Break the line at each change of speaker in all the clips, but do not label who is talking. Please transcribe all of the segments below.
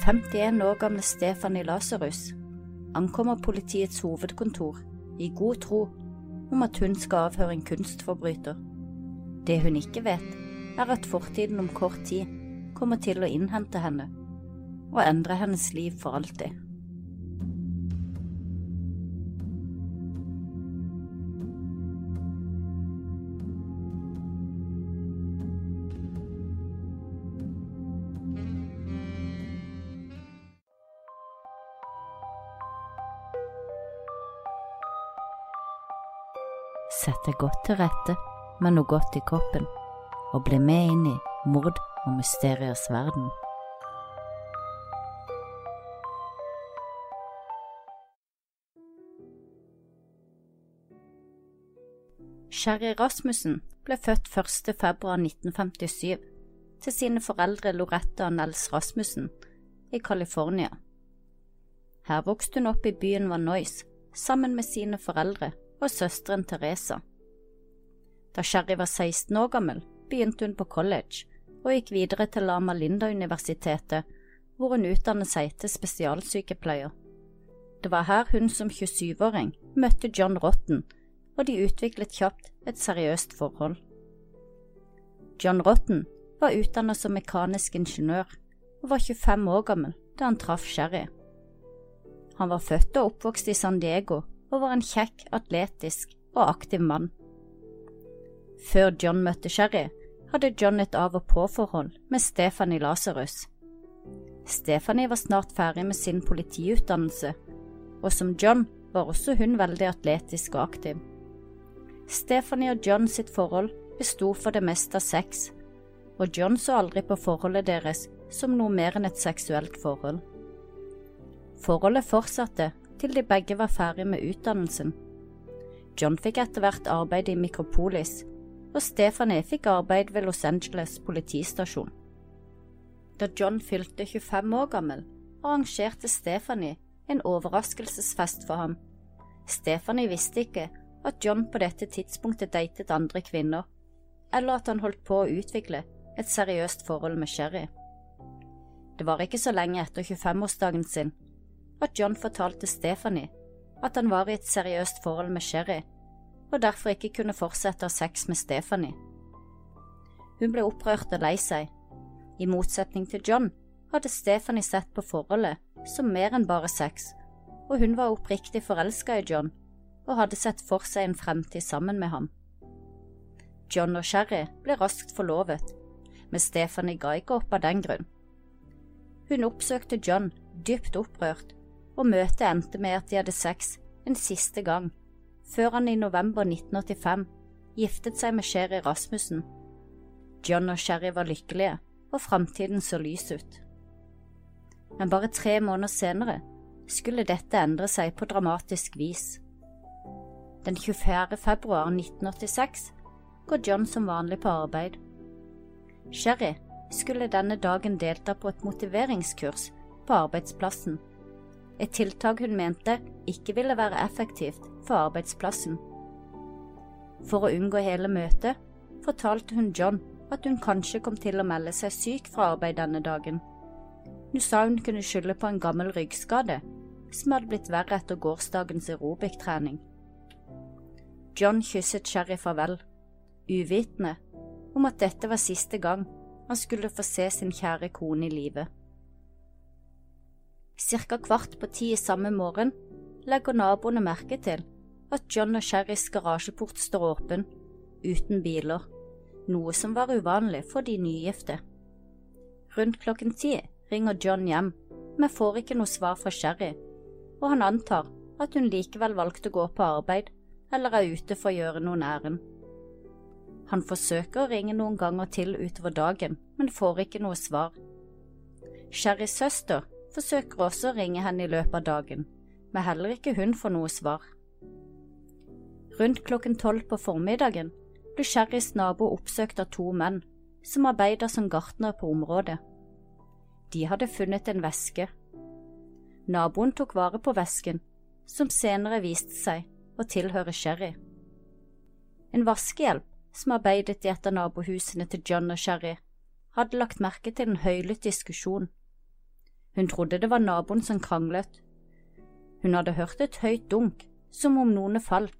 51 år gamle Stefanie Lasarus ankommer politiets hovedkontor i god tro om at hun skal avhøre en kunstforbryter. Det hun ikke vet, er at fortiden om kort tid kommer til å innhente henne og endre hennes liv for alltid. Godt til rette med noe godt i kroppen, og bli med inn i mord og mysteriers verden. Sherry Rasmussen ble født 1. februar 1957 til sine foreldre Loretta og Nels Rasmussen i California. Her vokste hun opp i byen Vanois sammen med sine foreldre og søsteren Teresa. Da Sherry var 16 år gammel, begynte hun på college og gikk videre til Lama Linda-universitetet, hvor hun utdannet seg til spesialsykepleier. Det var her hun som 27-åring møtte John Rotten, og de utviklet kjapt et seriøst forhold. John Rotten var utdannet som mekanisk ingeniør og var 25 år gammel da han traff Sherry. Han var født og oppvokst i San Diego og var en kjekk, atletisk og aktiv mann. Før John møtte Sherry, hadde John et av og på-forhold med Stephanie Lasarus. Stephanie var snart ferdig med sin politiutdannelse, og som John var også hun veldig atletisk og aktiv. Stephanie og John sitt forhold besto for det meste av sex, og John så aldri på forholdet deres som noe mer enn et seksuelt forhold. Forholdet fortsatte til de begge var ferdig med utdannelsen. John fikk etter hvert arbeid i Mikropolis, og Stephanie fikk arbeid ved Los Angeles politistasjon. Da John fylte 25 år gammel, arrangerte Stephanie en overraskelsesfest for ham. Stephanie visste ikke at John på dette tidspunktet datet andre kvinner, eller at han holdt på å utvikle et seriøst forhold med Sherry. Det var ikke så lenge etter 25-årsdagen sin at John fortalte Stephanie at han var i et seriøst forhold med Sherry, og derfor ikke kunne fortsette å ha sex med Stephanie. Hun ble opprørt og lei seg. I motsetning til John hadde Stephanie sett på forholdet som mer enn bare sex, og hun var oppriktig forelska i John og hadde sett for seg en fremtid sammen med ham. John og Sherry ble raskt forlovet, men Stephanie ga ikke opp av den grunn. Hun oppsøkte John dypt opprørt, og møtet endte med at de hadde sex en siste gang, før han i november 1985 giftet seg med Sherry Rasmussen. John og Sherry var lykkelige, og framtiden så lys ut. Men bare tre måneder senere skulle dette endre seg på dramatisk vis. Den 24. februar 1986 går John som vanlig på arbeid. Sherry skulle denne dagen delta på et motiveringskurs på arbeidsplassen, et tiltak hun mente ikke ville være effektivt for arbeidsplassen. For å unngå hele møtet fortalte hun John at hun kanskje kom til å melde seg syk fra arbeid denne dagen. Hun sa hun kunne skylde på en gammel ryggskade som hadde blitt verre etter gårsdagens aerobic-trening. John kysset Sherry farvel, uvitende om at dette var siste gang han skulle få se sin kjære kone i live. Cirka kvart på ti samme morgen legger naboene merke til at John og Sherrys garasjeport står åpen, uten biler, noe som var uvanlig for de nygifte. Rundt klokken ti ringer John hjem, men får ikke noe svar fra Sherry, og han antar at hun likevel valgte å gå på arbeid eller er ute for å gjøre noen ærend. Han forsøker å ringe noen ganger til utover dagen, men får ikke noe svar. Sherrys søster forsøker også å ringe henne i løpet av dagen, men heller ikke hun får noe svar. Rundt klokken tolv på formiddagen ble Sherrys nabo oppsøkt av to menn som arbeider som gartner på området. De hadde funnet en veske. Naboen tok vare på vesken, som senere viste seg å tilhøre Sherry. En vaskehjelp som arbeidet i et av nabohusene til John og Sherry, hadde lagt merke til en høylytt diskusjon. Hun trodde det var naboen som kranglet. Hun hadde hørt et høyt dunk, som om noen falt,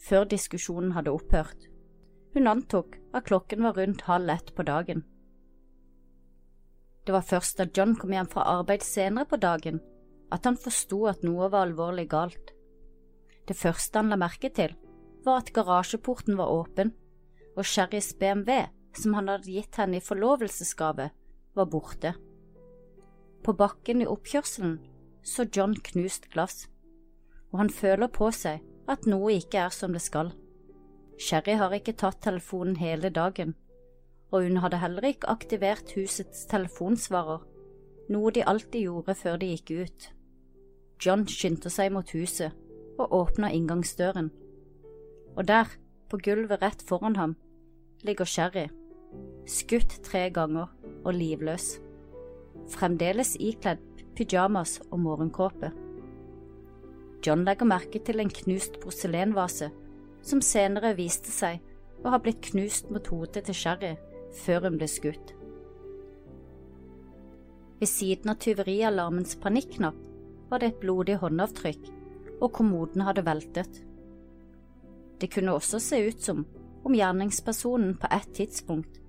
før diskusjonen hadde opphørt. Hun antok at klokken var rundt halv ett på dagen. Det var først da John kom hjem fra arbeid senere på dagen, at han forsto at noe var alvorlig galt. Det første han la merke til, var at garasjeporten var åpen, og Sherrys BMW, som han hadde gitt henne i forlovelsesgave, var borte. På bakken i oppkjørselen så John knust glass, og han føler på seg at noe ikke er som det skal. Sherry har ikke tatt telefonen hele dagen, og hun hadde heller ikke aktivert husets telefonsvarer, noe de alltid gjorde før de gikk ut. John skyndte seg mot huset og åpna inngangsdøren, og der, på gulvet rett foran ham, ligger Sherry, skutt tre ganger og livløs, fremdeles ikledd pyjamas og morgenkåpe. John legger merke til en knust porselenvase, som senere viste seg å ha blitt knust mot hodet til Sherry før hun ble skutt. Ved siden av tyverialarmens panikknapp var det et blodig håndavtrykk, og kommoden hadde veltet. Det kunne også se ut som om gjerningspersonen på et tidspunkt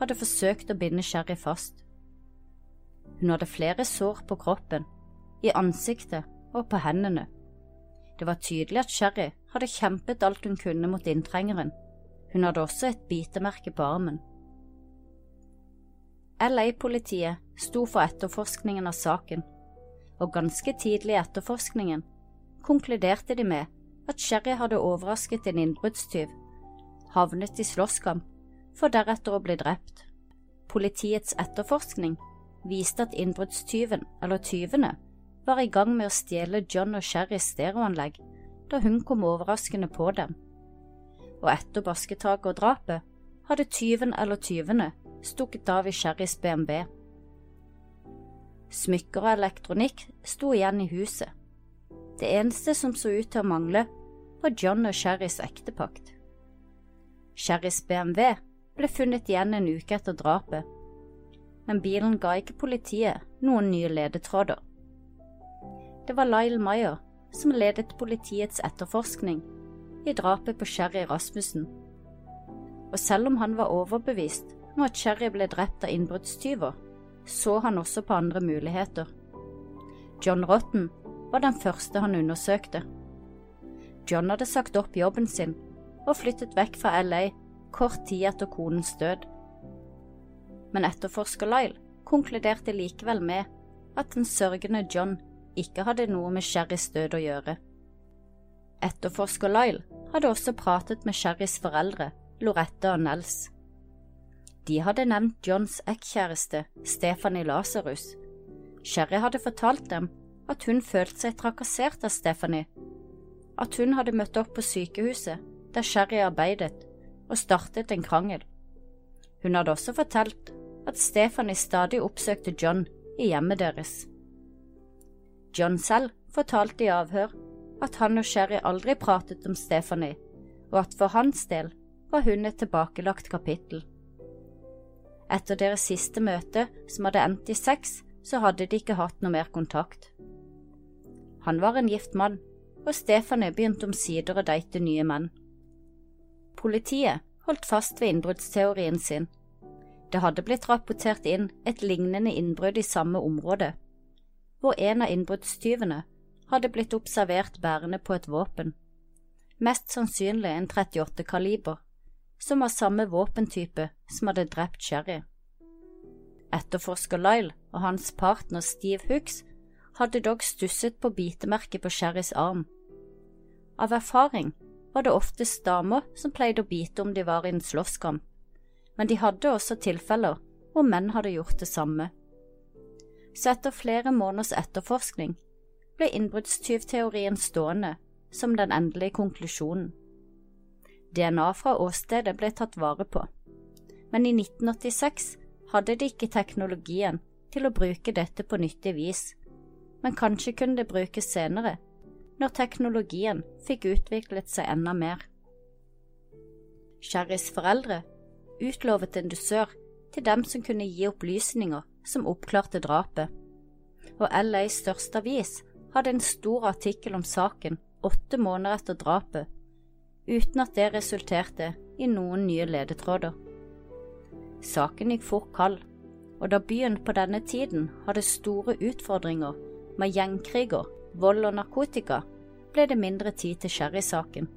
hadde forsøkt å binde Sherry fast. Hun hadde flere sår på kroppen, i ansiktet og på hendene. Det var tydelig at Sherry hadde kjempet alt hun kunne mot inntrengeren. Hun hadde også et bitemerke på armen. LA-politiet sto for etterforskningen av saken, og ganske tidlig i etterforskningen konkluderte de med at Sherry hadde overrasket en innbruddstyv, havnet i slåsskamp, for deretter å bli drept. Politiets etterforskning viste at innbruddstyven, eller tyvene, var i gang med å stjele John og Sherrys stereoanlegg da hun kom overraskende på dem. Og etter basketaket og drapet hadde tyven eller tyvene stukket av i Sherrys BMW. Smykker og elektronikk sto igjen i huset. Det eneste som så ut til å mangle, var John og Sherrys ektepakt. Sherrys BMW ble funnet igjen en uke etter drapet men bilen ga ikke politiet noen nye ledetråder. Det var Lyle Meyer som ledet politiets etterforskning i drapet på Sherry Rasmussen, og selv om han var overbevist om at Sherry ble drept av innbruddstyver, så han også på andre muligheter. John Rotten var den første han undersøkte. John hadde sagt opp jobben sin og flyttet vekk fra LA kort tid etter konens død men etterforsker Lyle konkluderte likevel med at den sørgende John ikke hadde noe med Sherrys død å gjøre. Etterforsker Lyle hadde også pratet med Sherrys foreldre, Loretta og Nels. De hadde nevnt Johns ekkjæreste, Stephanie Lasarus. Sherry hadde fortalt dem at hun følte seg trakassert av Stephanie, at hun hadde møtt opp på sykehuset der Sherry arbeidet, og startet en krangel. Hun hadde også fortalt at Stephanie stadig oppsøkte John i hjemmet deres. John selv fortalte i avhør at han og Sherry aldri pratet om Stephanie, og at for hans del var hun et tilbakelagt kapittel. Etter deres siste møte, som hadde endt i sex, så hadde de ikke hatt noe mer kontakt. Han var en gift mann, og Stephanie begynte omsider å date nye menn. Politiet holdt fast ved innbruddsteorien sin det hadde blitt rapportert inn et lignende innbrudd i samme område, hvor en av innbruddstyvene hadde blitt observert bærende på et våpen, mest sannsynlig en 38 kaliber, som var samme våpentype som hadde drept Sherry. Etterforsker Lyle og hans partner Steve Hooks hadde dog stusset på bitemerket på Sherrys arm. Av erfaring var det oftest damer som pleide å bite om de var i en slåsskamp, men de hadde også tilfeller hvor menn hadde gjort det samme. Så etter flere måneders etterforskning ble innbruddstyvteorien stående som den endelige konklusjonen. DNA fra åstedet ble tatt vare på, men i 1986 hadde de ikke teknologien til å bruke dette på nyttig vis, men kanskje kunne det brukes senere, når teknologien fikk utviklet seg enda mer. Sherrys foreldre utlovet en dusør til dem som kunne gi opplysninger som oppklarte drapet. og LAs største avis hadde en stor artikkel om saken åtte måneder etter drapet, uten at det resulterte i noen nye ledetråder. Saken gikk fort kald, og da byen på denne tiden hadde store utfordringer med gjengkriger, vold og narkotika, ble det mindre tid til Sherry-saken.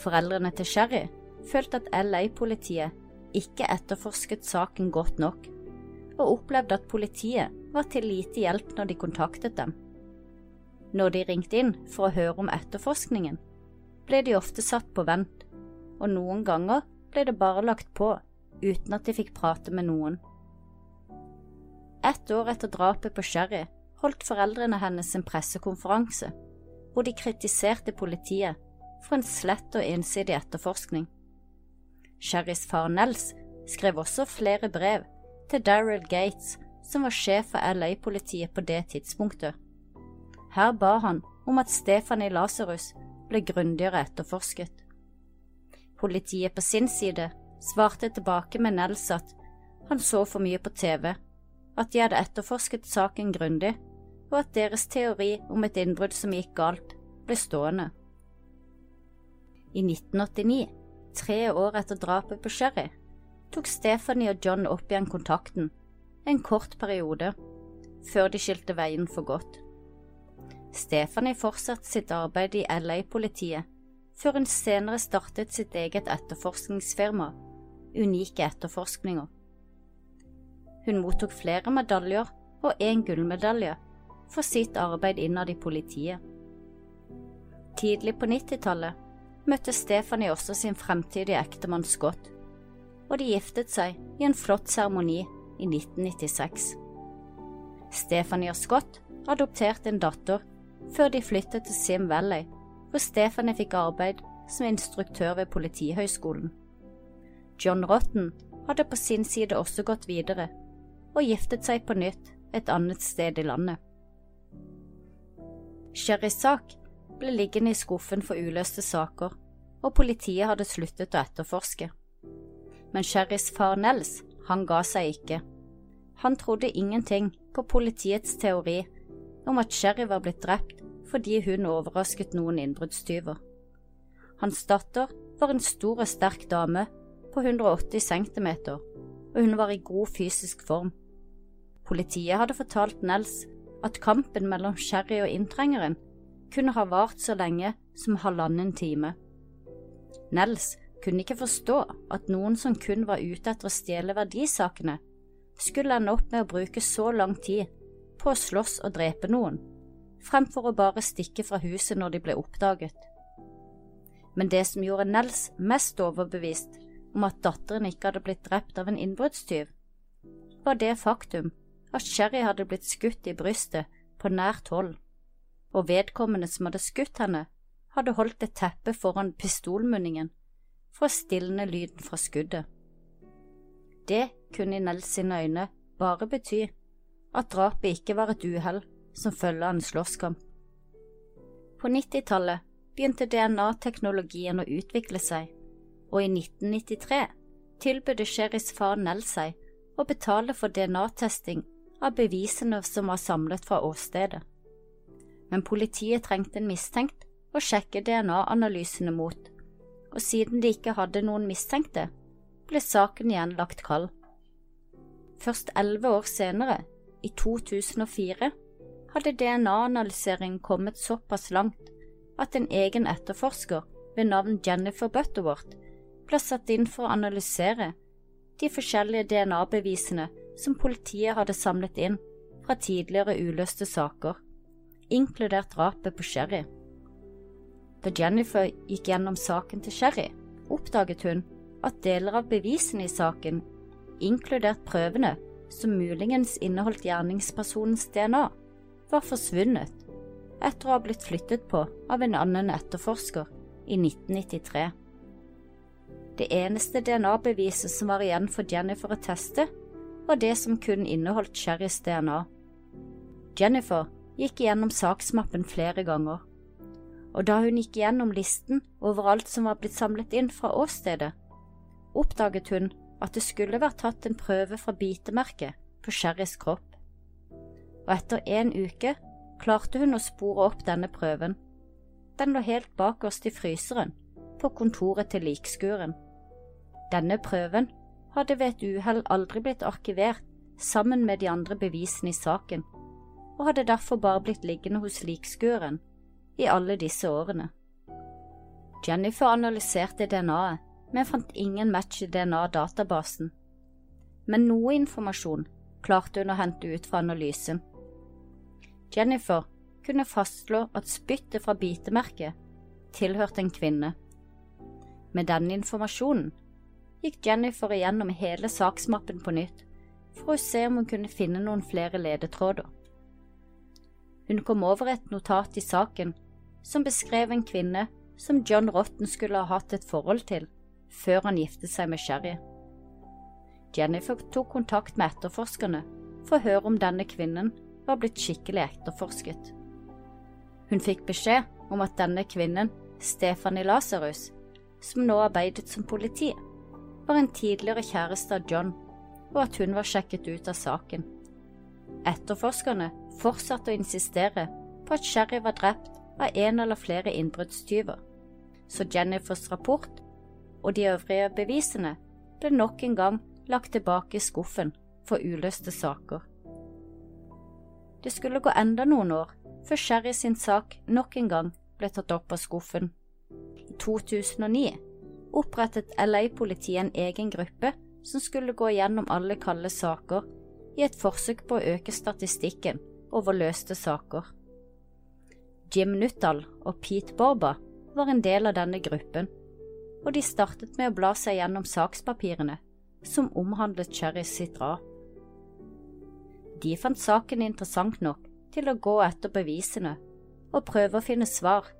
Foreldrene til Sherry følte at LA-politiet ikke etterforsket saken godt nok, og opplevde at politiet var til lite hjelp når de kontaktet dem. Når de ringte inn for å høre om etterforskningen, ble de ofte satt på vent, og noen ganger ble det bare lagt på uten at de fikk prate med noen. Ett år etter drapet på Sherry holdt foreldrene hennes en pressekonferanse hvor de kritiserte politiet for en slett og ensidig etterforskning. Sherrys far Nels skrev også flere brev til Daryl Gates, som var sjef for LA-politiet på det tidspunktet. Her ba han om at Stefani Lasarus ble grundigere etterforsket. Politiet på sin side svarte tilbake med Nels at han så for mye på TV, at de hadde etterforsket saken grundig, og at deres teori om et innbrudd som gikk galt, ble stående. I 1989, tre år etter drapet på Sherry, tok Stephanie og John opp igjen kontakten, en kort periode, før de skilte veien for godt. Stephanie fortsatte sitt arbeid i LA-politiet, før hun senere startet sitt eget etterforskningsfirma, Unike etterforskninger. Hun mottok flere medaljer og én gullmedalje for sitt arbeid innad i politiet. Tidlig på 90-tallet møtte Stephanie også sin fremtidige ektemann Scott, og de giftet seg i en flott seremoni i 1996. Stephanie og Scott adopterte en datter før de flyttet til Sim Valley, hvor Stephanie fikk arbeid som instruktør ved Politihøgskolen. John Rotten hadde på sin side også gått videre og giftet seg på nytt et annet sted i landet. Sherrys sak ble liggende i skuffen for uløste saker, og politiet hadde sluttet å etterforske. Men Sherrys far Nels, han ga seg ikke. Han trodde ingenting på politiets teori om at Sherry var blitt drept fordi hun overrasket noen innbruddstyver. Hans datter var en stor og sterk dame på 180 cm, og hun var i god fysisk form. Politiet hadde fortalt Nels at kampen mellom Sherry og inntrengeren kunne ha vart så lenge som halvannen time. Nels kunne ikke forstå at noen som kun var ute etter å stjele verdisakene, skulle ende opp med å bruke så lang tid på å slåss og drepe noen, fremfor å bare stikke fra huset når de ble oppdaget. Men det som gjorde Nels mest overbevist om at datteren ikke hadde blitt drept av en innbruddstyv, var det faktum at Sherry hadde blitt skutt i brystet på nært hold, og vedkommende som hadde skutt henne, hadde holdt et teppe foran pistolmunningen for å stilne lyden fra skuddet. Det kunne i Nels sine øyne bare bety at drapet ikke var et uhell som følge av en slåsskamp. På 90-tallet begynte DNA-teknologien å utvikle seg, og i 1993 tilbød Sherrys far Nell seg å betale for DNA-testing av bevisene som var samlet fra åstedet. Men politiet trengte en mistenkt å sjekke DNA-analysene mot, og siden de ikke hadde noen mistenkte, ble saken igjen lagt kald. Først elleve år senere, i 2004 hadde DNA-analyseringen kommet såpass langt at en egen etterforsker ved navn Jennifer Butterworth ble satt inn for å analysere de forskjellige DNA-bevisene som politiet hadde samlet inn fra tidligere uløste saker, inkludert drapet på Sherry. Da Jennifer gikk gjennom saken til Sherry, oppdaget hun at deler av bevisene i saken, inkludert prøvene som muligens inneholdt gjerningspersonens DNA, var forsvunnet etter å ha blitt flyttet på av en annen etterforsker i 1993. Det eneste DNA-beviset som var igjen for Jennifer å teste, var det som kun inneholdt Sherrys DNA. Jennifer gikk gjennom saksmappen flere ganger, og da hun gikk gjennom listen over alt som var blitt samlet inn fra åstedet, oppdaget hun at det skulle vært tatt en prøve fra bitemerket på Sherrys kropp. og etter en uke klarte hun å spore opp denne prøven. Den lå helt bakerst i fryseren, på kontoret til likskuren. Denne prøven hadde ved et uhell aldri blitt arkivert sammen med de andre bevisene i saken, og hadde derfor bare blitt liggende hos likskuren i alle disse årene. Jennifer analyserte DNA-et, men fant ingen match i DNA-databasen. Men noe informasjon klarte hun å hente ut fra analysen. Jennifer kunne fastslå at spyttet fra bitemerket tilhørte en kvinne. Med denne informasjonen gikk Jennifer igjennom hele saksmappen på nytt for å se om hun kunne finne noen flere ledetråder. Hun kom over et notat i saken som beskrev en kvinne som John Rotten skulle ha hatt et forhold til før han giftet seg med Sherry. Jennifer tok kontakt med etterforskerne for å høre om denne kvinnen var blitt skikkelig etterforsket. Hun fikk beskjed om at denne kvinnen, Stephanie Lasarus, som nå arbeidet som politi, var en tidligere kjæreste av John, og at hun var sjekket ut av saken. Etterforskerne fortsatte å insistere på at Sherry var drept av en eller flere innbruddstyver så Jennifers rapport og de øvrige bevisene ble nok en gang lagt tilbake i skuffen for uløste saker. Det skulle gå enda noen år før Sherry sin sak nok en gang ble tatt opp av skuffen. I 2009 opprettet LA-politiet en egen gruppe som skulle gå gjennom alle kalde saker i et forsøk på å øke statistikken over løste saker. Jim Nuttall og Pete Borba var en del av denne gruppen, og de startet med å bla seg gjennom sakspapirene som omhandlet Cherry sitt drap. De fant saken interessant nok til å gå etter bevisene og prøve å finne svar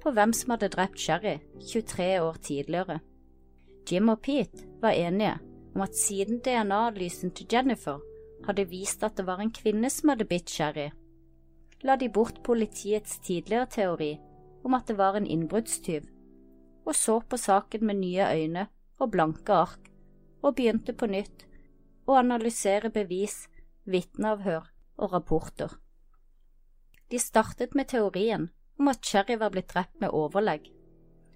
på hvem som hadde drept Cherry 23 år tidligere. Jim og Pete var enige om at siden DNA-analysen til Jennifer hadde vist at det var en kvinne som hadde bitt Sherry, la de bort politiets tidligere teori om at det var en innbruddstyv, og så på saken med nye øyne og blanke ark, og begynte på nytt å analysere bevis, vitneavhør og rapporter. De startet med teorien om at Cherry var blitt drept med overlegg,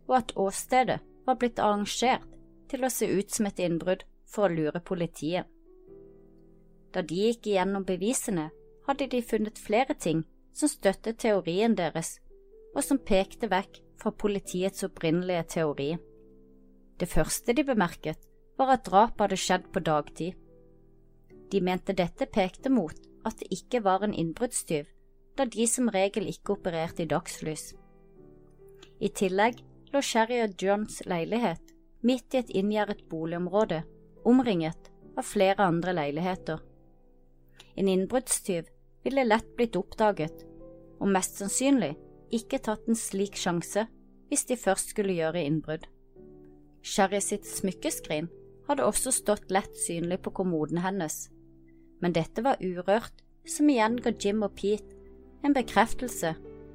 og at åstedet var blitt arrangert til å se ut som et innbrudd for å lure politiet. Da de gikk igjennom bevisene, hadde de funnet flere ting som støttet teorien deres og som pekte vekk fra politiets opprinnelige teori. Det første de bemerket, var at drapet hadde skjedd på dagtid. De mente dette pekte mot at det ikke var en innbruddstyv, da de som regel ikke opererte i dagslys. I tillegg lå Sherry og Johns leilighet midt i et inngjerdet boligområde, omringet av flere andre leiligheter. En innbruddstyv ville lett blitt oppdaget, og mest sannsynlig ikke tatt en slik sjanse hvis de først skulle gjøre innbrudd. Sherry sitt smykkeskrin hadde også stått lett synlig på kommoden hennes, men dette var urørt, som igjen ga Jim og Pete en bekreftelse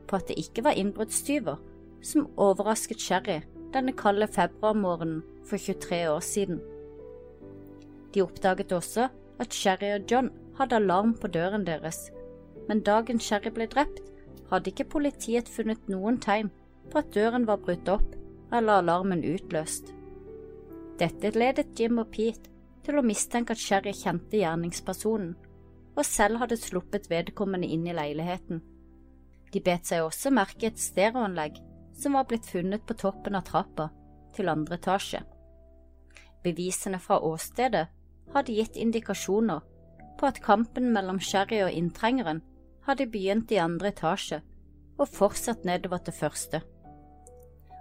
på at det ikke var innbruddstyver som overrasket Sherry denne kalde februarmorgenen for 23 år siden. De oppdaget også at Sherry og John hadde alarm på døren deres, men dagen Sherry ble drept, hadde ikke politiet funnet noen tegn på at døren var brutt opp eller alarmen utløst. Dette ledet Jim og Pete til å mistenke at Sherry kjente gjerningspersonen, og selv hadde sluppet vedkommende inn i leiligheten. De bet seg også merke et stereoanlegg som var blitt funnet på toppen av trappa til andre etasje. Bevisene fra åstedet hadde gitt indikasjoner på at kampen mellom Sherry og inntrengeren hadde begynt i andre etasje og fortsatt nedover til første.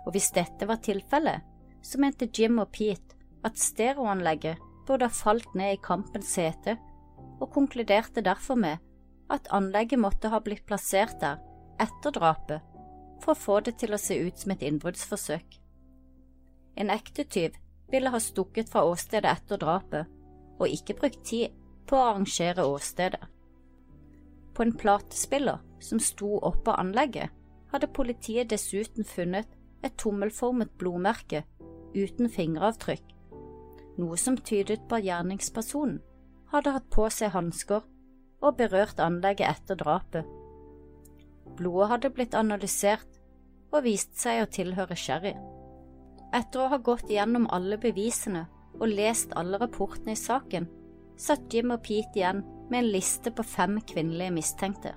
Og hvis dette var tilfellet, så mente Jim og Pete at stereoanlegget burde ha falt ned i kampens sete, og konkluderte derfor med at anlegget måtte ha blitt plassert der etter drapet for å få det til å se ut som et innbruddsforsøk. En ekte tyv ville ha stukket fra åstedet etter drapet, og ikke brukt tid på å arrangere åstedet. På en platespiller som sto oppå anlegget, hadde politiet dessuten funnet et tommelformet blodmerke uten fingeravtrykk, noe som tydet på at gjerningspersonen hadde hatt på seg hansker og berørt anlegget etter drapet. Blodet hadde blitt analysert og viste seg å tilhøre Sherry. Etter å ha gått gjennom alle bevisene og lest alle rapportene i saken, satt Jim og Pete igjen med en liste på fem kvinnelige mistenkte.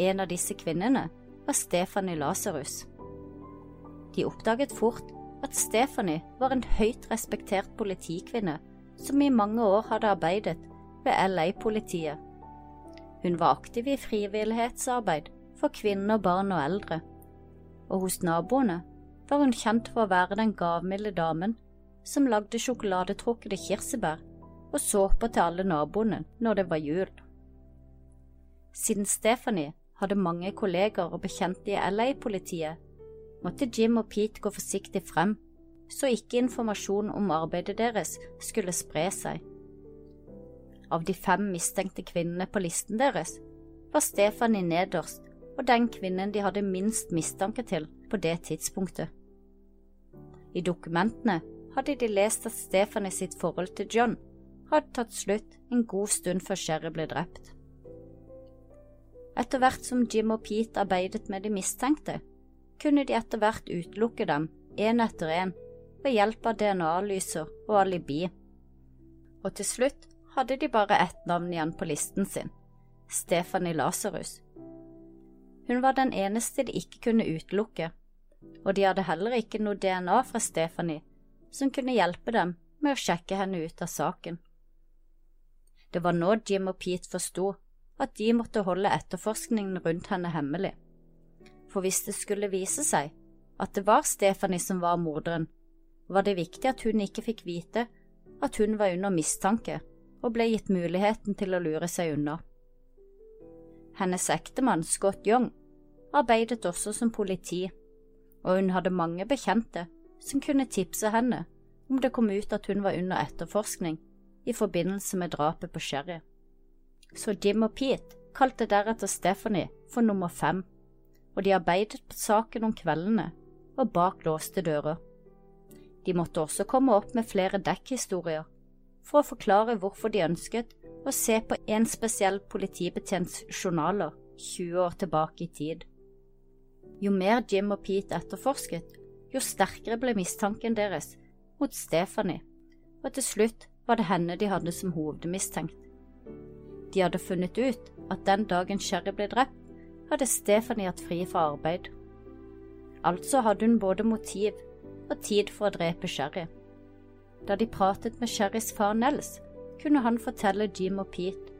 En av disse kvinnene var Stephanie Lasarus. De oppdaget fort at Stephanie var en høyt respektert politikvinne som i mange år hadde arbeidet ved LA-politiet. Hun var aktiv i frivillighetsarbeid for kvinner, barn og eldre, og hos naboene var hun kjent for å være den gavmilde damen som lagde sjokoladetrukne kirsebær og såper til alle naboene når det var jul. Siden Stephanie hadde mange kolleger og bekjente i LA-politiet, måtte Jim og Pete gå forsiktig frem, så ikke informasjon om arbeidet deres skulle spre seg. Av de fem mistenkte kvinnene på listen deres var Stephanie nederst og den kvinnen de hadde minst mistanke til på det tidspunktet. I dokumentene hadde de lest at Stephanie sitt forhold til John hadde tatt slutt en god stund før Sherry ble drept. Etter hvert som Jim og Pete arbeidet med de mistenkte, kunne de etter hvert utelukke dem, én etter én, ved hjelp av DNA-lyser og alibi. Og til slutt hadde de bare ett navn igjen på listen sin, Stephanie Lasarus. Hun var den eneste de ikke kunne utelukke, og de hadde heller ikke noe DNA fra Stephanie som kunne hjelpe dem med å sjekke henne ut av saken. Det var nå Jim og Pete forsto at de måtte holde etterforskningen rundt henne hemmelig. For hvis det skulle vise seg at det var Stephanie som var morderen, var det viktig at hun ikke fikk vite at hun var under mistanke og ble gitt muligheten til å lure seg unna. Hennes ektemann, Scott Young, arbeidet også som politi, og hun hadde mange bekjente som kunne tipse henne om det kom ut at hun var under etterforskning i forbindelse med drapet på Sherry. Så Jim og Pete kalte deretter Stephanie for nummer fem, og de arbeidet på saken om kveldene og bak låste dører. De måtte også komme opp med flere dekkhistorier for å forklare hvorfor de ønsket å se på en spesiell politibetjents journaler 20 år tilbake i tid. Jo mer Jim og Pete etterforsket, jo sterkere ble mistanken deres mot Stephanie, og til slutt var det henne de hadde som hovedmistenkt. De hadde funnet ut at den dagen Sherry ble drept, hadde Stephanie hatt fri fra arbeid. Altså hadde hun både motiv og tid for å drepe Sherry. Da de pratet med Sherrys far Nels, kunne han fortelle Jim og Pete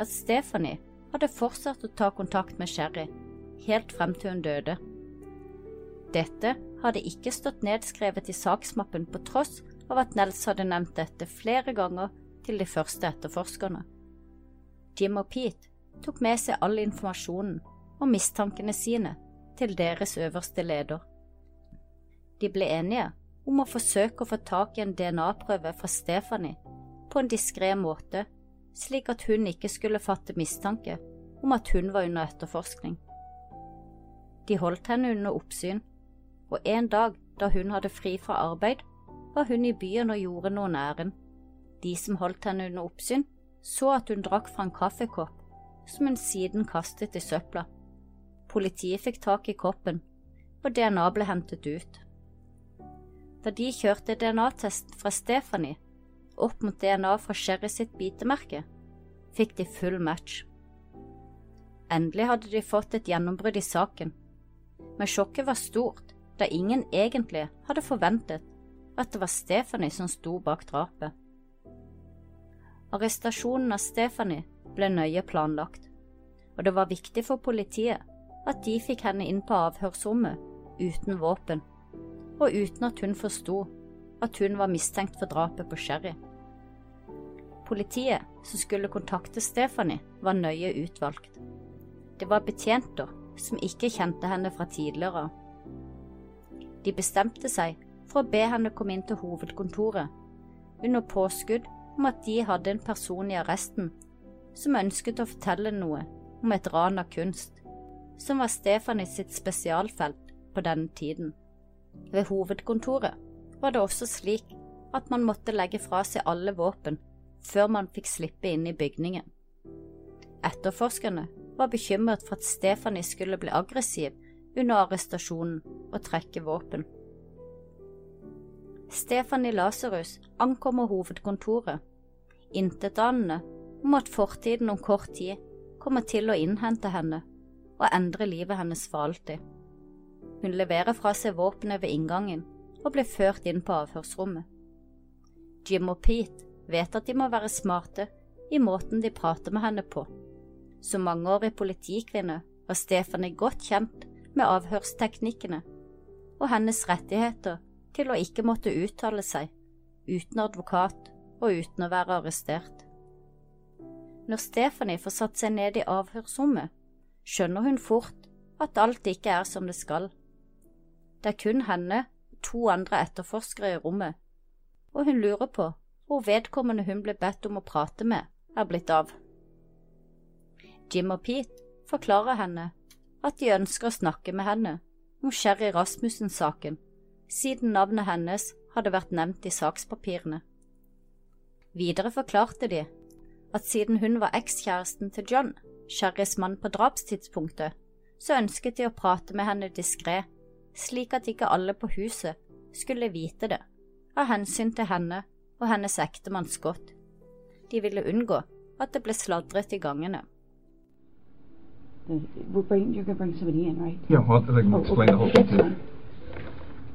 at Stephanie hadde fortsatt å ta kontakt med Sherry helt frem til hun døde. Dette hadde ikke stått nedskrevet i saksmappen på tross av at Nels hadde nevnt dette flere ganger til de første etterforskerne. Jim og Pete tok med seg all informasjonen og mistankene sine til deres øverste leder. De ble enige om å forsøke å få tak i en DNA-prøve fra Stephanie på en diskré måte, slik at hun ikke skulle fatte mistanke om at hun var under etterforskning. De holdt henne under oppsyn, og en dag da hun hadde fri fra arbeid, var hun i byen og gjorde noen ærend. De som holdt henne under oppsyn, så at hun drakk fra en kaffekopp som hun siden kastet i søpla. Politiet fikk tak i koppen, og DNA ble hentet ut. Da de kjørte DNA-testen fra Stephanie opp mot DNA fra Sherry sitt bitemerke, fikk de full match. Endelig hadde de fått et gjennombrudd i saken, men sjokket var stort da ingen egentlig hadde forventet at det var Stephanie som sto bak drapet. Arrestasjonen av Stephanie ble nøye planlagt, og det var viktig for politiet at de fikk henne inn på avhørsrommet uten våpen, og uten at hun forsto at hun var mistenkt for drapet på Sherry. Politiet som skulle kontakte Stephanie, var nøye utvalgt. Det var betjenter som ikke kjente henne fra tidligere. De bestemte seg for å be henne komme inn til hovedkontoret, under påskudd om at de hadde en person i arresten som ønsket å fortelle noe om et ran av kunst, som var Stefanie sitt spesialfelt på denne tiden. Ved hovedkontoret var det også slik at man måtte legge fra seg alle våpen før man fikk slippe inn i bygningen. Etterforskerne var bekymret for at Stefani skulle bli aggressiv under arrestasjonen og trekke våpen. Stephanie Lasarus ankommer hovedkontoret, intetanende om at fortiden om kort tid kommer til å innhente henne og endre livet hennes for alltid. Hun leverer fra seg våpenet ved inngangen og blir ført inn på avhørsrommet. Jim og Pete vet at de må være smarte i måten de prater med henne på. Som mangeårig politikvinne var Stephanie godt kjent med avhørsteknikkene og hennes rettigheter til å ikke måtte uttale seg uten advokat og uten å være arrestert. Når Stephanie får satt seg ned i avhørsrommet, skjønner hun fort at alt ikke er som det skal. Det er kun henne og to andre etterforskere i rommet, og hun lurer på hvor vedkommende hun ble bedt om å prate med, er blitt av. Jim og Pete forklarer henne at de ønsker å snakke med henne om Sherry Rasmussen-saken, siden navnet hennes hadde vært nevnt i sakspapirene. Videre forklarte de at siden hun var ekskjæresten til John, Sherrys mann på drapstidspunktet, så ønsket de å prate med henne diskré, slik at ikke alle på huset skulle vite det, av hensyn til henne og hennes ektemann Scott. De ville unngå at det ble sladret i gangene.
We'll bring, you're going to bring somebody in, right?
Yeah, well, I can
Oh, okay.
the whole thing
to
too.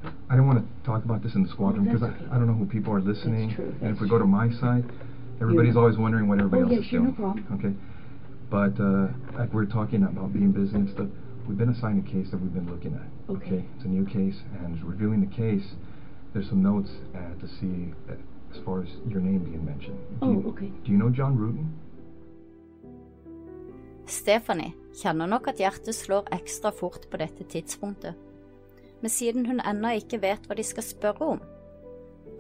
Fine.
I don't want to talk about this in the squadron
Oh,
because
that's
I,
okay.
I don't know who people are listening.
That's true,
and if
that's
we go to my side, everybody's
Yeah.
always wondering what everybody
Oh,
else
yeah,
is
sure, no
doing.
problem.
Okay, but uh, like we're talking about being busy and stuff. We've been assigned a case that we've been looking at.
Okay.
it's a new case, and reviewing the case, there's some notes uh, to see uh, as far as your name being mentioned. Do
Oh,
you,
okay.
Do you know John Rutan?
Stephanie kjenner nok at hjertet slår ekstra fort på dette tidspunktet, men siden hun ennå ikke vet hva de skal spørre om,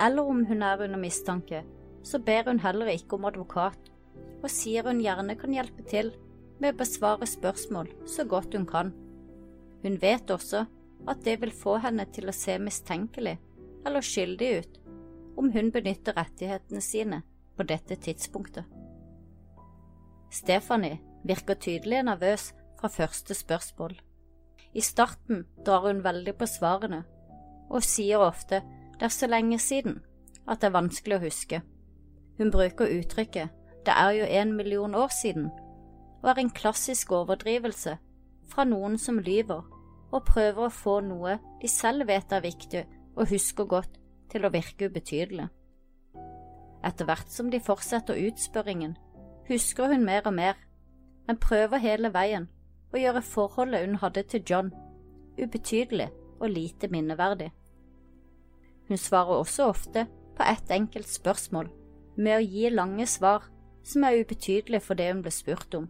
eller om hun er under mistanke, så ber hun heller ikke om advokat, og sier hun gjerne kan hjelpe til med å besvare spørsmål så godt hun kan. Hun vet også at det vil få henne til å se mistenkelig eller skyldig ut om hun benytter rettighetene sine på dette tidspunktet. Stephanie virker tydelig nervøs fra første spørsmål. I starten drar hun veldig på svarene, og sier ofte det er så lenge siden at det er vanskelig å huske. Hun bruker uttrykket det er jo en million år siden, og er en klassisk overdrivelse fra noen som lyver og prøver å få noe de selv vet er viktig og husker godt, til å virke ubetydelig. Etter hvert som de fortsetter utspørringen, husker hun mer og mer, men prøver hele veien å gjøre forholdet hun hadde til John, ubetydelig og lite minneverdig. Hun svarer også ofte på ett enkelt spørsmål, med å gi lange svar som er ubetydelige for det hun ble spurt om.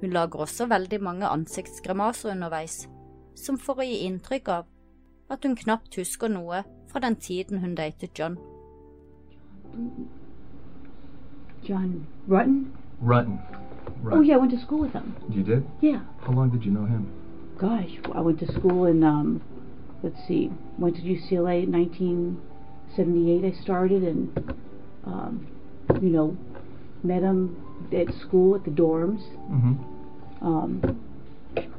Hun lager også veldig mange ansiktsgrimaser underveis, som for å gi inntrykk av at hun knapt husker noe fra den tiden hun datet John.
John Rutten?
Rutten. Rutten.
Oh, yeah, I went to school with him.
You did?
Yeah.
How long did you know him?
Gosh, I went to school in, um, let's see, went to UCLA in 1978. I started and, um, you know, met him at school at the dorms.
Mm-hmm.
Um,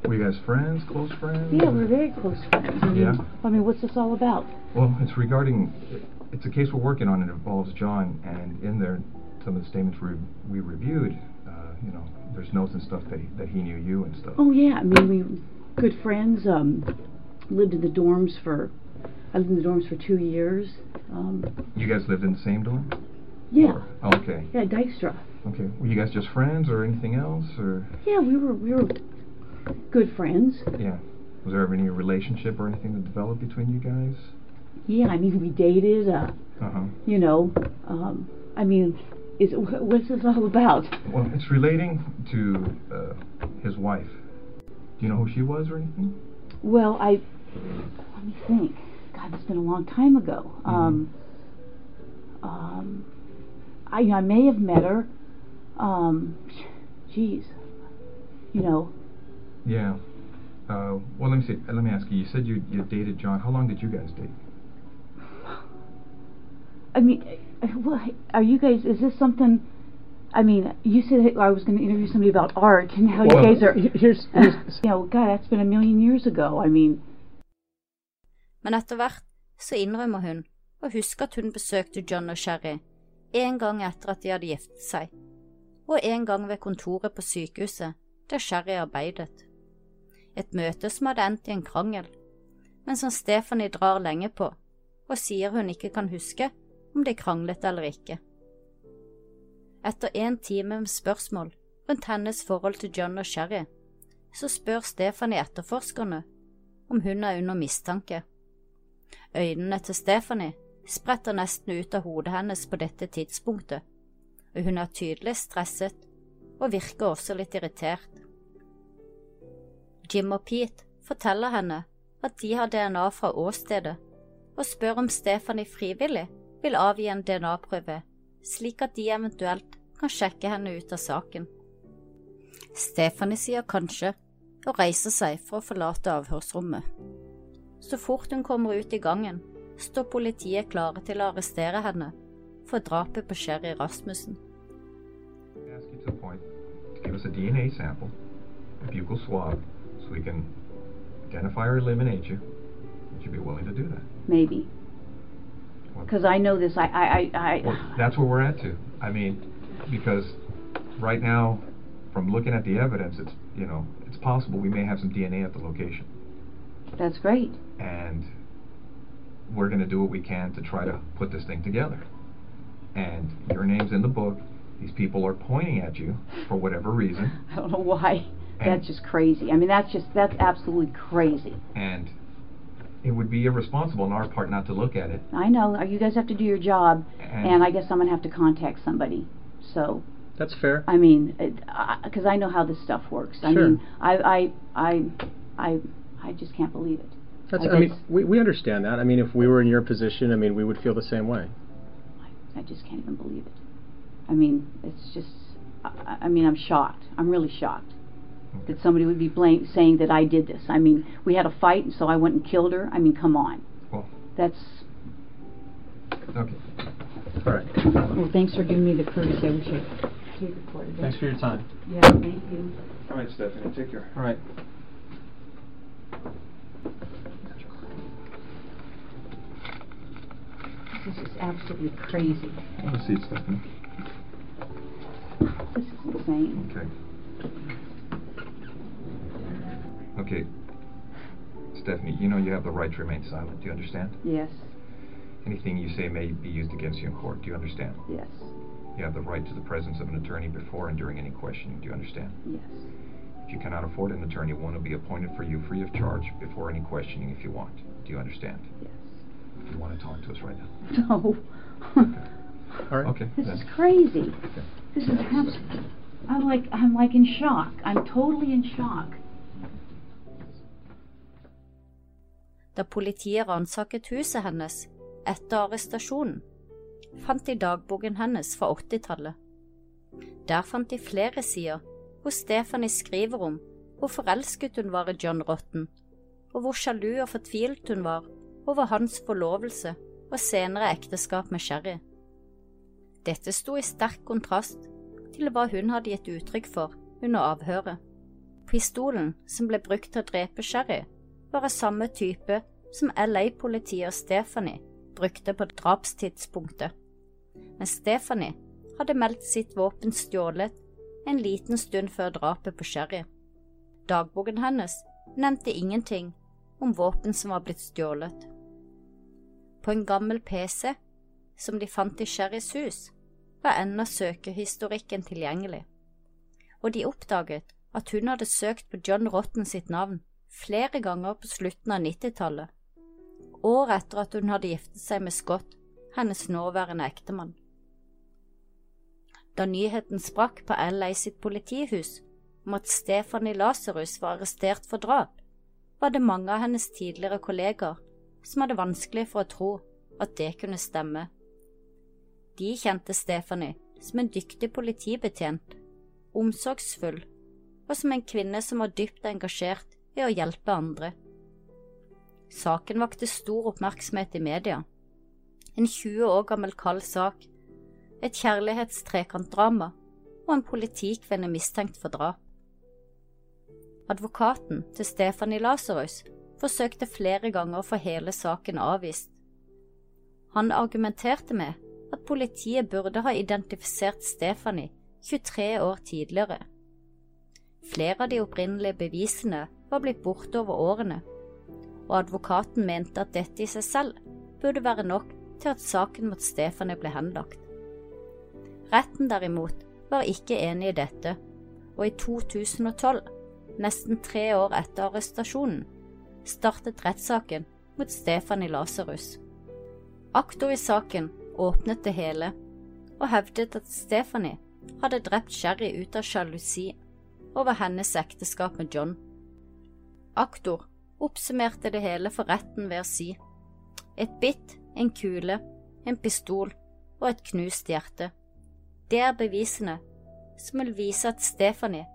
Were you guys friends, close friends?
yeah, we're very close friends. I mean,
Yeah.
I mean, what's this all about?
Well, it's regarding, it's a case we're working on. It involves John, and in there, some of the statements we, we reviewed, you know, there's notes and stuff that he, that he knew you and stuff.
Oh yeah, I mean we were good friends. Um, lived in the dorms for I lived in the dorms for two years. Um,
You guys lived in the same dorm?
yeah,
Or- oh, okay.
yeah, Dykstra.
Okay. Were you guys just friends or anything else, or
Yeah, we were we were good friends.
yeah? Was there ever any relationship or anything that developed between you guys?
Yeah, I mean we dated. Uh,
Uh huh.
you know, um, I mean, is what's this all about?
Well, it's relating to uh, his wife. Do you know who she was or anything?
Well, I let me think. God, it's been a long time ago. Um, um, I I may have met her. Um, geez, you know,
Yeah. Uh, well, let me see. Let me ask you. You said you you dated John. How long did you guys date?
I mean, what, are you guys? Is this something? I mean, you said I was going to interview somebody about art and how
Well,
you guys are.
Here's, here's
You know, God, that's been a million years ago. I mean,
Men etter hvert så innrømmer hun å huske at hun besøkte John og Sherry en gang etter at de hadde giftet seg, og en gang ved kontoret på sykehuset der Sherry arbeidet. Et møte som hadde endt i en krangel, men som Stephanie drar lenge på og sier hun ikke kan huske om de kranglet eller ikke. Etter en time med spørsmål rundt hennes forhold til John og Sherry, så spør Stephanie etterforskerne om hun er under mistanke. Øynene til Stephanie spretter nesten ut av hodet hennes på dette tidspunktet, og hun er tydelig stresset og virker også litt irritert. Jim og Pete forteller henne at de har DNA fra åstedet, og spør om Stephanie frivillig vil avgi en DNA-prøve, slik at de eventuelt kan sjekke henne ut av saken. Stephanie sier kanskje, og reiser seg for å forlate avhørsrommet. Så fort hun kommer ut i gangen, står politiet klare til å arrestere henne for drapet på Sherry Rasmussen.
Ask you to the point to give us a DNA sample, a buccal swab, so we can identify or eliminate you. Would you be willing to do that?
maybe. Because I know this. I, I, I, I
Well, that's where we're at to. I mean, because right now, from looking at the evidence, it's, you know, it's possible we may have some DNA at the location.
that's great.
And we're going to do what we can to try to put this thing together. And your name's in the book. These people are pointing at you for whatever reason.
I don't know why.
And-
That's just crazy. I mean, that's just, that's absolutely crazy.
And it would be irresponsible on our part not to look at it.
I know. uh, You guys have to do your job,
And,
and I guess I'm going to have to contact somebody. So,
that's fair.
I mean, because I know how this stuff works. I
Sure.
mean, I, I, I, I, I just can't believe it.
That's,
I
I mean, we, we understand that. I mean, if we were in your position, I mean, we would feel the same way.
I, I just can't even believe it. I mean, it's just. I, I- I mean, I'm shocked. I'm really shocked that somebody would be blame, saying that I did this. I mean, we had a fight, and so I went and killed her. I mean, come on.
Well,
That's.
okay.
All right.
Well, thanks for giving me the courtesy. I wish I tape recorded
Thanks for your time.
Yeah, thank you.
All right, Stephanie, take care.
All right.
This is absolutely crazy.
Have a seat, Stephanie.
This is insane.
Okay. Okay. Stephanie, you know you have the right to remain silent. Do you understand?
Yes,
Anything you say may be used against you in court. Do you understand?
yes,
You have the right to the presence of an attorney before and during any questioning. Do you understand?
yes.
If you cannot afford an attorney, one will be appointed for you free of charge before any questioning if you want. Do you understand?
Yes.
If you want to talk to us right now.
No. okay.
All right.
Okay.
This
then.
is crazy. This is abs- I'm like I'm like in shock. I'm totally in shock.
Da politiet ransaket huset hennes etter arrestasjonen, fant de dagboken hennes fra 80-tallet. Der fant de flere sider hvor Stephanie skriver om hvor forelsket hun var i John Rotten, og hvor sjalu og fortvilt hun var over hans forlovelse og senere ekteskap med Sherry. Dette sto i sterk kontrast til hva hun hadde gitt uttrykk for under avhøret. Pistolen som ble brukt til å drepe Sherry, av samme type som LA-politiet og Stephanie brukte på drapstidspunktet, men Stephanie hadde meldt sitt våpen stjålet en liten stund før drapet på Sherry. Dagboken hennes nevnte ingenting om våpen som var blitt stjålet. På en gammel PC som de fant i Sherrys hus, var ennå søkehistorikken tilgjengelig, og de oppdaget at hun hadde søkt på John Rotten sitt navn flere ganger på slutten av 90-tallet, år etter at hun hadde giftet seg med Scott, hennes nåværende ektemann. Da nyheten sprakk på LA sitt politihus om at Stephanie Lasarus var arrestert for drap, var det mange av hennes tidligere kolleger som hadde vanskelig for å tro at det kunne stemme. De kjente Stephanie som en dyktig politibetjent, omsorgsfull og som en kvinne som var dypt engasjert i å hjelpe andre. Saken vakte stor oppmerksomhet i media. En 20 år gammel kald sak, et kjærlighetstrekantdrama og en politikvinne mistenkt for drap. Advokaten til Stefani Lasarus forsøkte flere ganger å få hele saken avvist. Han argumenterte med at politiet burde ha identifisert Stefani 23 år tidligere. Flere av de opprinnelige bevisene var blitt borte over årene, og advokaten mente at dette i seg selv burde være nok til at saken mot Stefanie ble henlagt. Retten derimot var ikke enig i dette, og i 2012, nesten tre år etter arrestasjonen, startet rettssaken mot Stefanie Lasarus. Aktor i saken åpnet det hele og hevdet at Stefanie hadde drept Sherry ut av sjalusi over hennes ekteskap med John. Aktor oppsummerte det hele for retten ved å si et bitt, en kule, en pistol og et knust hjerte. Det er bevisene som vil vise at Stephanie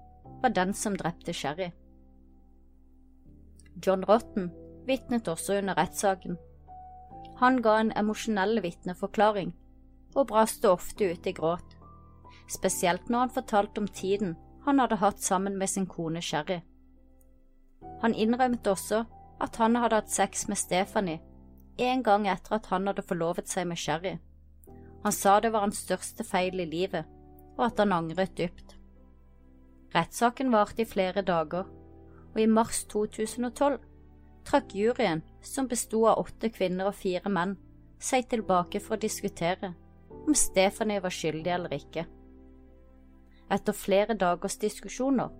var den som drepte Sherry. John Rotten vitnet også under rettssaken. Han ga en emosjonell vitneforklaring og braste ofte ut i gråt, spesielt når han fortalte om tiden han hadde hatt sammen med sin kone Sherry. Han innrømmet også at han hadde hatt sex med Stephanie en gang etter at han hadde forlovet seg med Sherry. Han sa det var hans største feil i livet, og at han angret dypt. Rettssaken varte i flere dager, og i mars 2012 trakk juryen, som besto av åtte kvinner og fire menn, seg tilbake for å diskutere om Stephanie var skyldig eller ikke. Etter flere dagers diskusjoner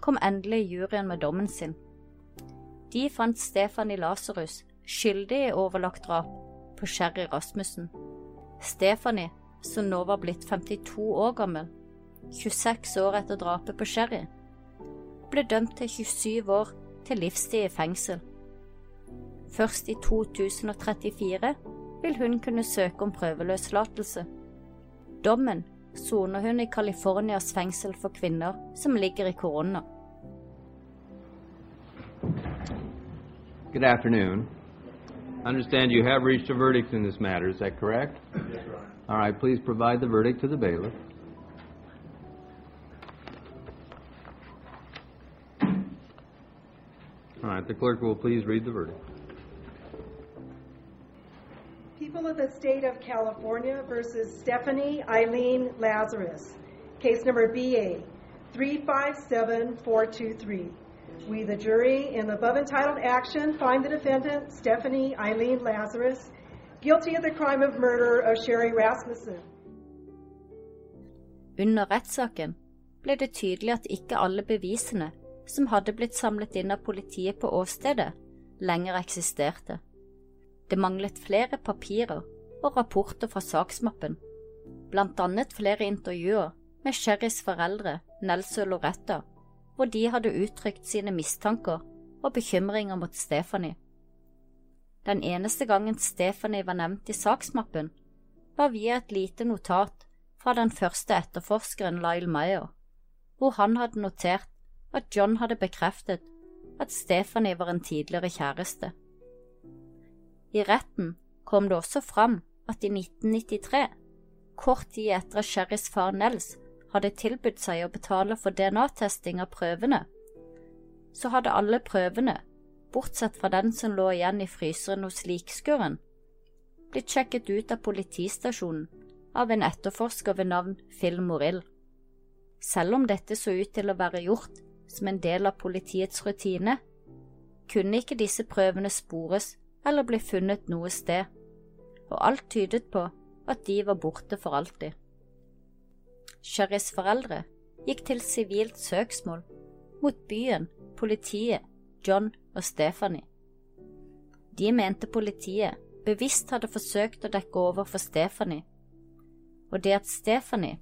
kom endelig juryen med dommen sin. De fant Stefani Lasarus skyldig i overlagt drap på Sherry Rasmussen. Stefani, som nå var blitt 52 år gammel, 26 år etter drapet på Sherry, ble dømt til 27 år til livstid i fengsel. Først i 2034 vil hun kunne søke om prøveløslatelse. Dommen soner hun i Californias fengsel for kvinner som ligger i korona.
Good afternoon. I understand you have reached a verdict in this matter. Is that correct? Yes, Your Honor. All right, please provide the verdict to the bailiff. All right, the clerk will please read the verdict.
People of the State of California versus Stephanie Eileen Lazarus. Case number BA 357423. We, the jury, in the above entitled action, find the defendant, Stephanie Eileen Lazarus, guilty of the crime of murder of Sherry Rasmussen.
Under rettssaken ble det tydelig at ikke alle bevisene som hadde blitt samlet inn av politiet på åstedet, lenger eksisterte. Det manglet flere papirer og rapporter fra saksmappen, blant annet flere intervjuer med Sherrys foreldre, Nels og Loretta, hvor de hadde uttrykt sine mistanker og bekymringer mot Stephanie. Den eneste gangen Stephanie var nevnt i saksmappen, var via et lite notat fra den første etterforskeren Lyle Meyer, hvor han hadde notert at John hadde bekreftet at Stephanie var en tidligere kjæreste. I retten kom det også fram at i 1993, kort tid etter at Sherrys far Nels hadde tilbudt seg å betale for DNA-testing av prøvene, så hadde alle prøvene, bortsett fra den som lå igjen i fryseren hos likskuren, blitt sjekket ut av politistasjonen av en etterforsker ved navn Phil Morill. Selv om dette så ut til å være gjort som en del av politiets rutine, kunne ikke disse prøvene spores eller bli funnet noe sted, og alt tydet på at de var borte for alltid. Sherrys foreldre gikk til sivilt søksmål mot byen, politiet, John og Stephanie. De mente politiet bevisst hadde forsøkt å dekke over for Stephanie, og det at Stephanie,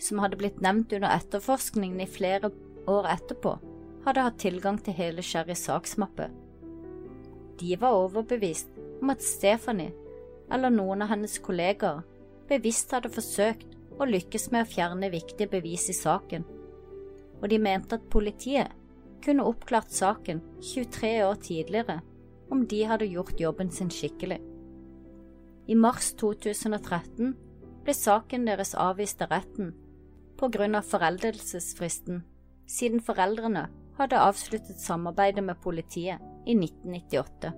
som hadde blitt nevnt under etterforskningen i flere år etterpå, hadde hatt tilgang til hele Sherrys saksmappe. De var overbevist om at Stephanie eller noen av hennes kollegaer bevisst hadde forsøkt å lykkes med å fjerne viktige bevis i saken, og de mente at politiet kunne oppklart saken 23 år tidligere om de hadde gjort jobben sin skikkelig. I mars 2013 ble saken deres avvist av retten på grunn av foreldelsesfristen, siden foreldrene hadde avsluttet samarbeidet med politiet i 1998.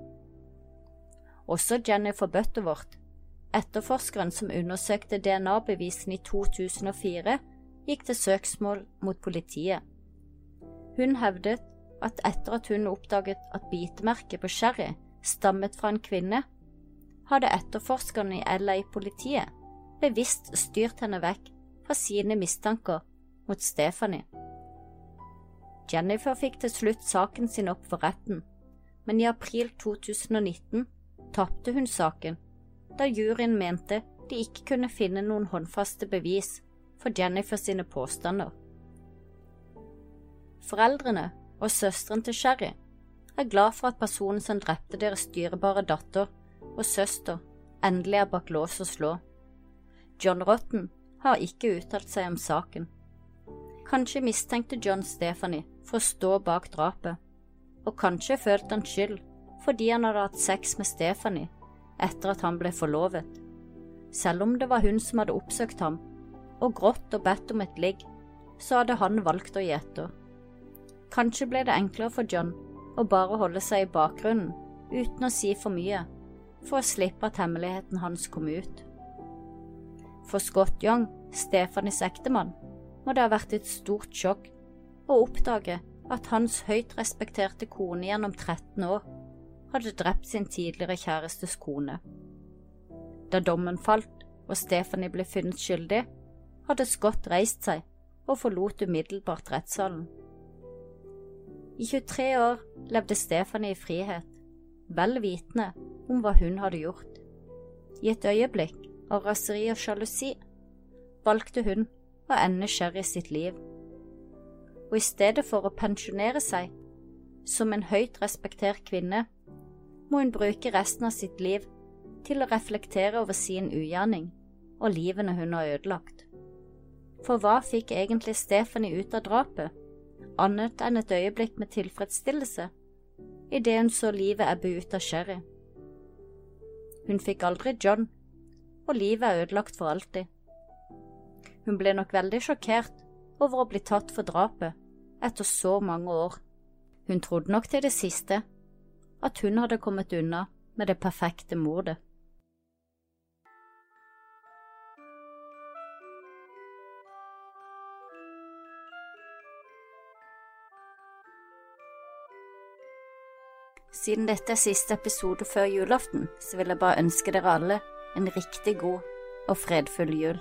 Også Jennifer Butterworth, etterforskeren som undersøkte DNA-bevisene i 2004, gikk til søksmål mot politiet. Hun hevdet at etter at hun oppdaget at bitemerket på Sherry stammet fra en kvinne, hadde etterforskerne i LA-politiet bevisst styrt henne vekk fra sine mistanker mot Stephanie. Jennifer fikk til slutt saken sin opp for retten, men i april 2019 tapte hun saken da juryen mente de ikke kunne finne noen håndfaste bevis for Jennifer sine påstander. Foreldrene og søsteren til Sherry er glad for at personen som drepte deres dyrebare datter og søster, endelig er bak lås og slå. John Rotten har ikke uttalt seg om saken. Kanskje mistenkte John Stephanie for å stå bak drapet, og kanskje følte han skyld fordi han hadde hatt sex med Stephanie etter at han ble forlovet. Selv om det var hun som hadde oppsøkt ham og grått og bedt om et ligg, så hadde han valgt å gi etter. Kanskje ble det enklere for John å bare holde seg i bakgrunnen uten å si for mye, for å slippe at hemmeligheten hans kom ut. For Scott Young, Stefanis ektemann, må det ha vært et stort sjokk å oppdage at hans høyt respekterte kone gjennom 13 år hadde drept sin tidligere kjærestes kone. Da dommen falt og Stephanie ble funnet skyldig, hadde Scott reist seg og forlot umiddelbart rettssalen. I 23 år levde Stephanie i frihet, vel vitende om hva hun hadde gjort. I et øyeblikk av raseri og sjalusi valgte hun å ende Sherry sitt liv, og i stedet for å pensjonere seg som en høyt respektert kvinne, må hun bruke resten av sitt liv til å reflektere over sin ugjerning og livene hun har ødelagt. For hva fikk egentlig Stephanie ut av drapet, annet enn et øyeblikk med tilfredsstillelse, idet hun så livet ebbe ut av Sherry? Hun fikk aldri John, og livet er ødelagt for alltid. Hun ble nok veldig sjokkert over å bli tatt for drapet etter så mange år. Hun trodde nok til det siste at hun hadde kommet unna med det perfekte mordet. Siden dette er siste episode før julaften, så vil jeg bare ønske dere alle en riktig god og fredfull jul.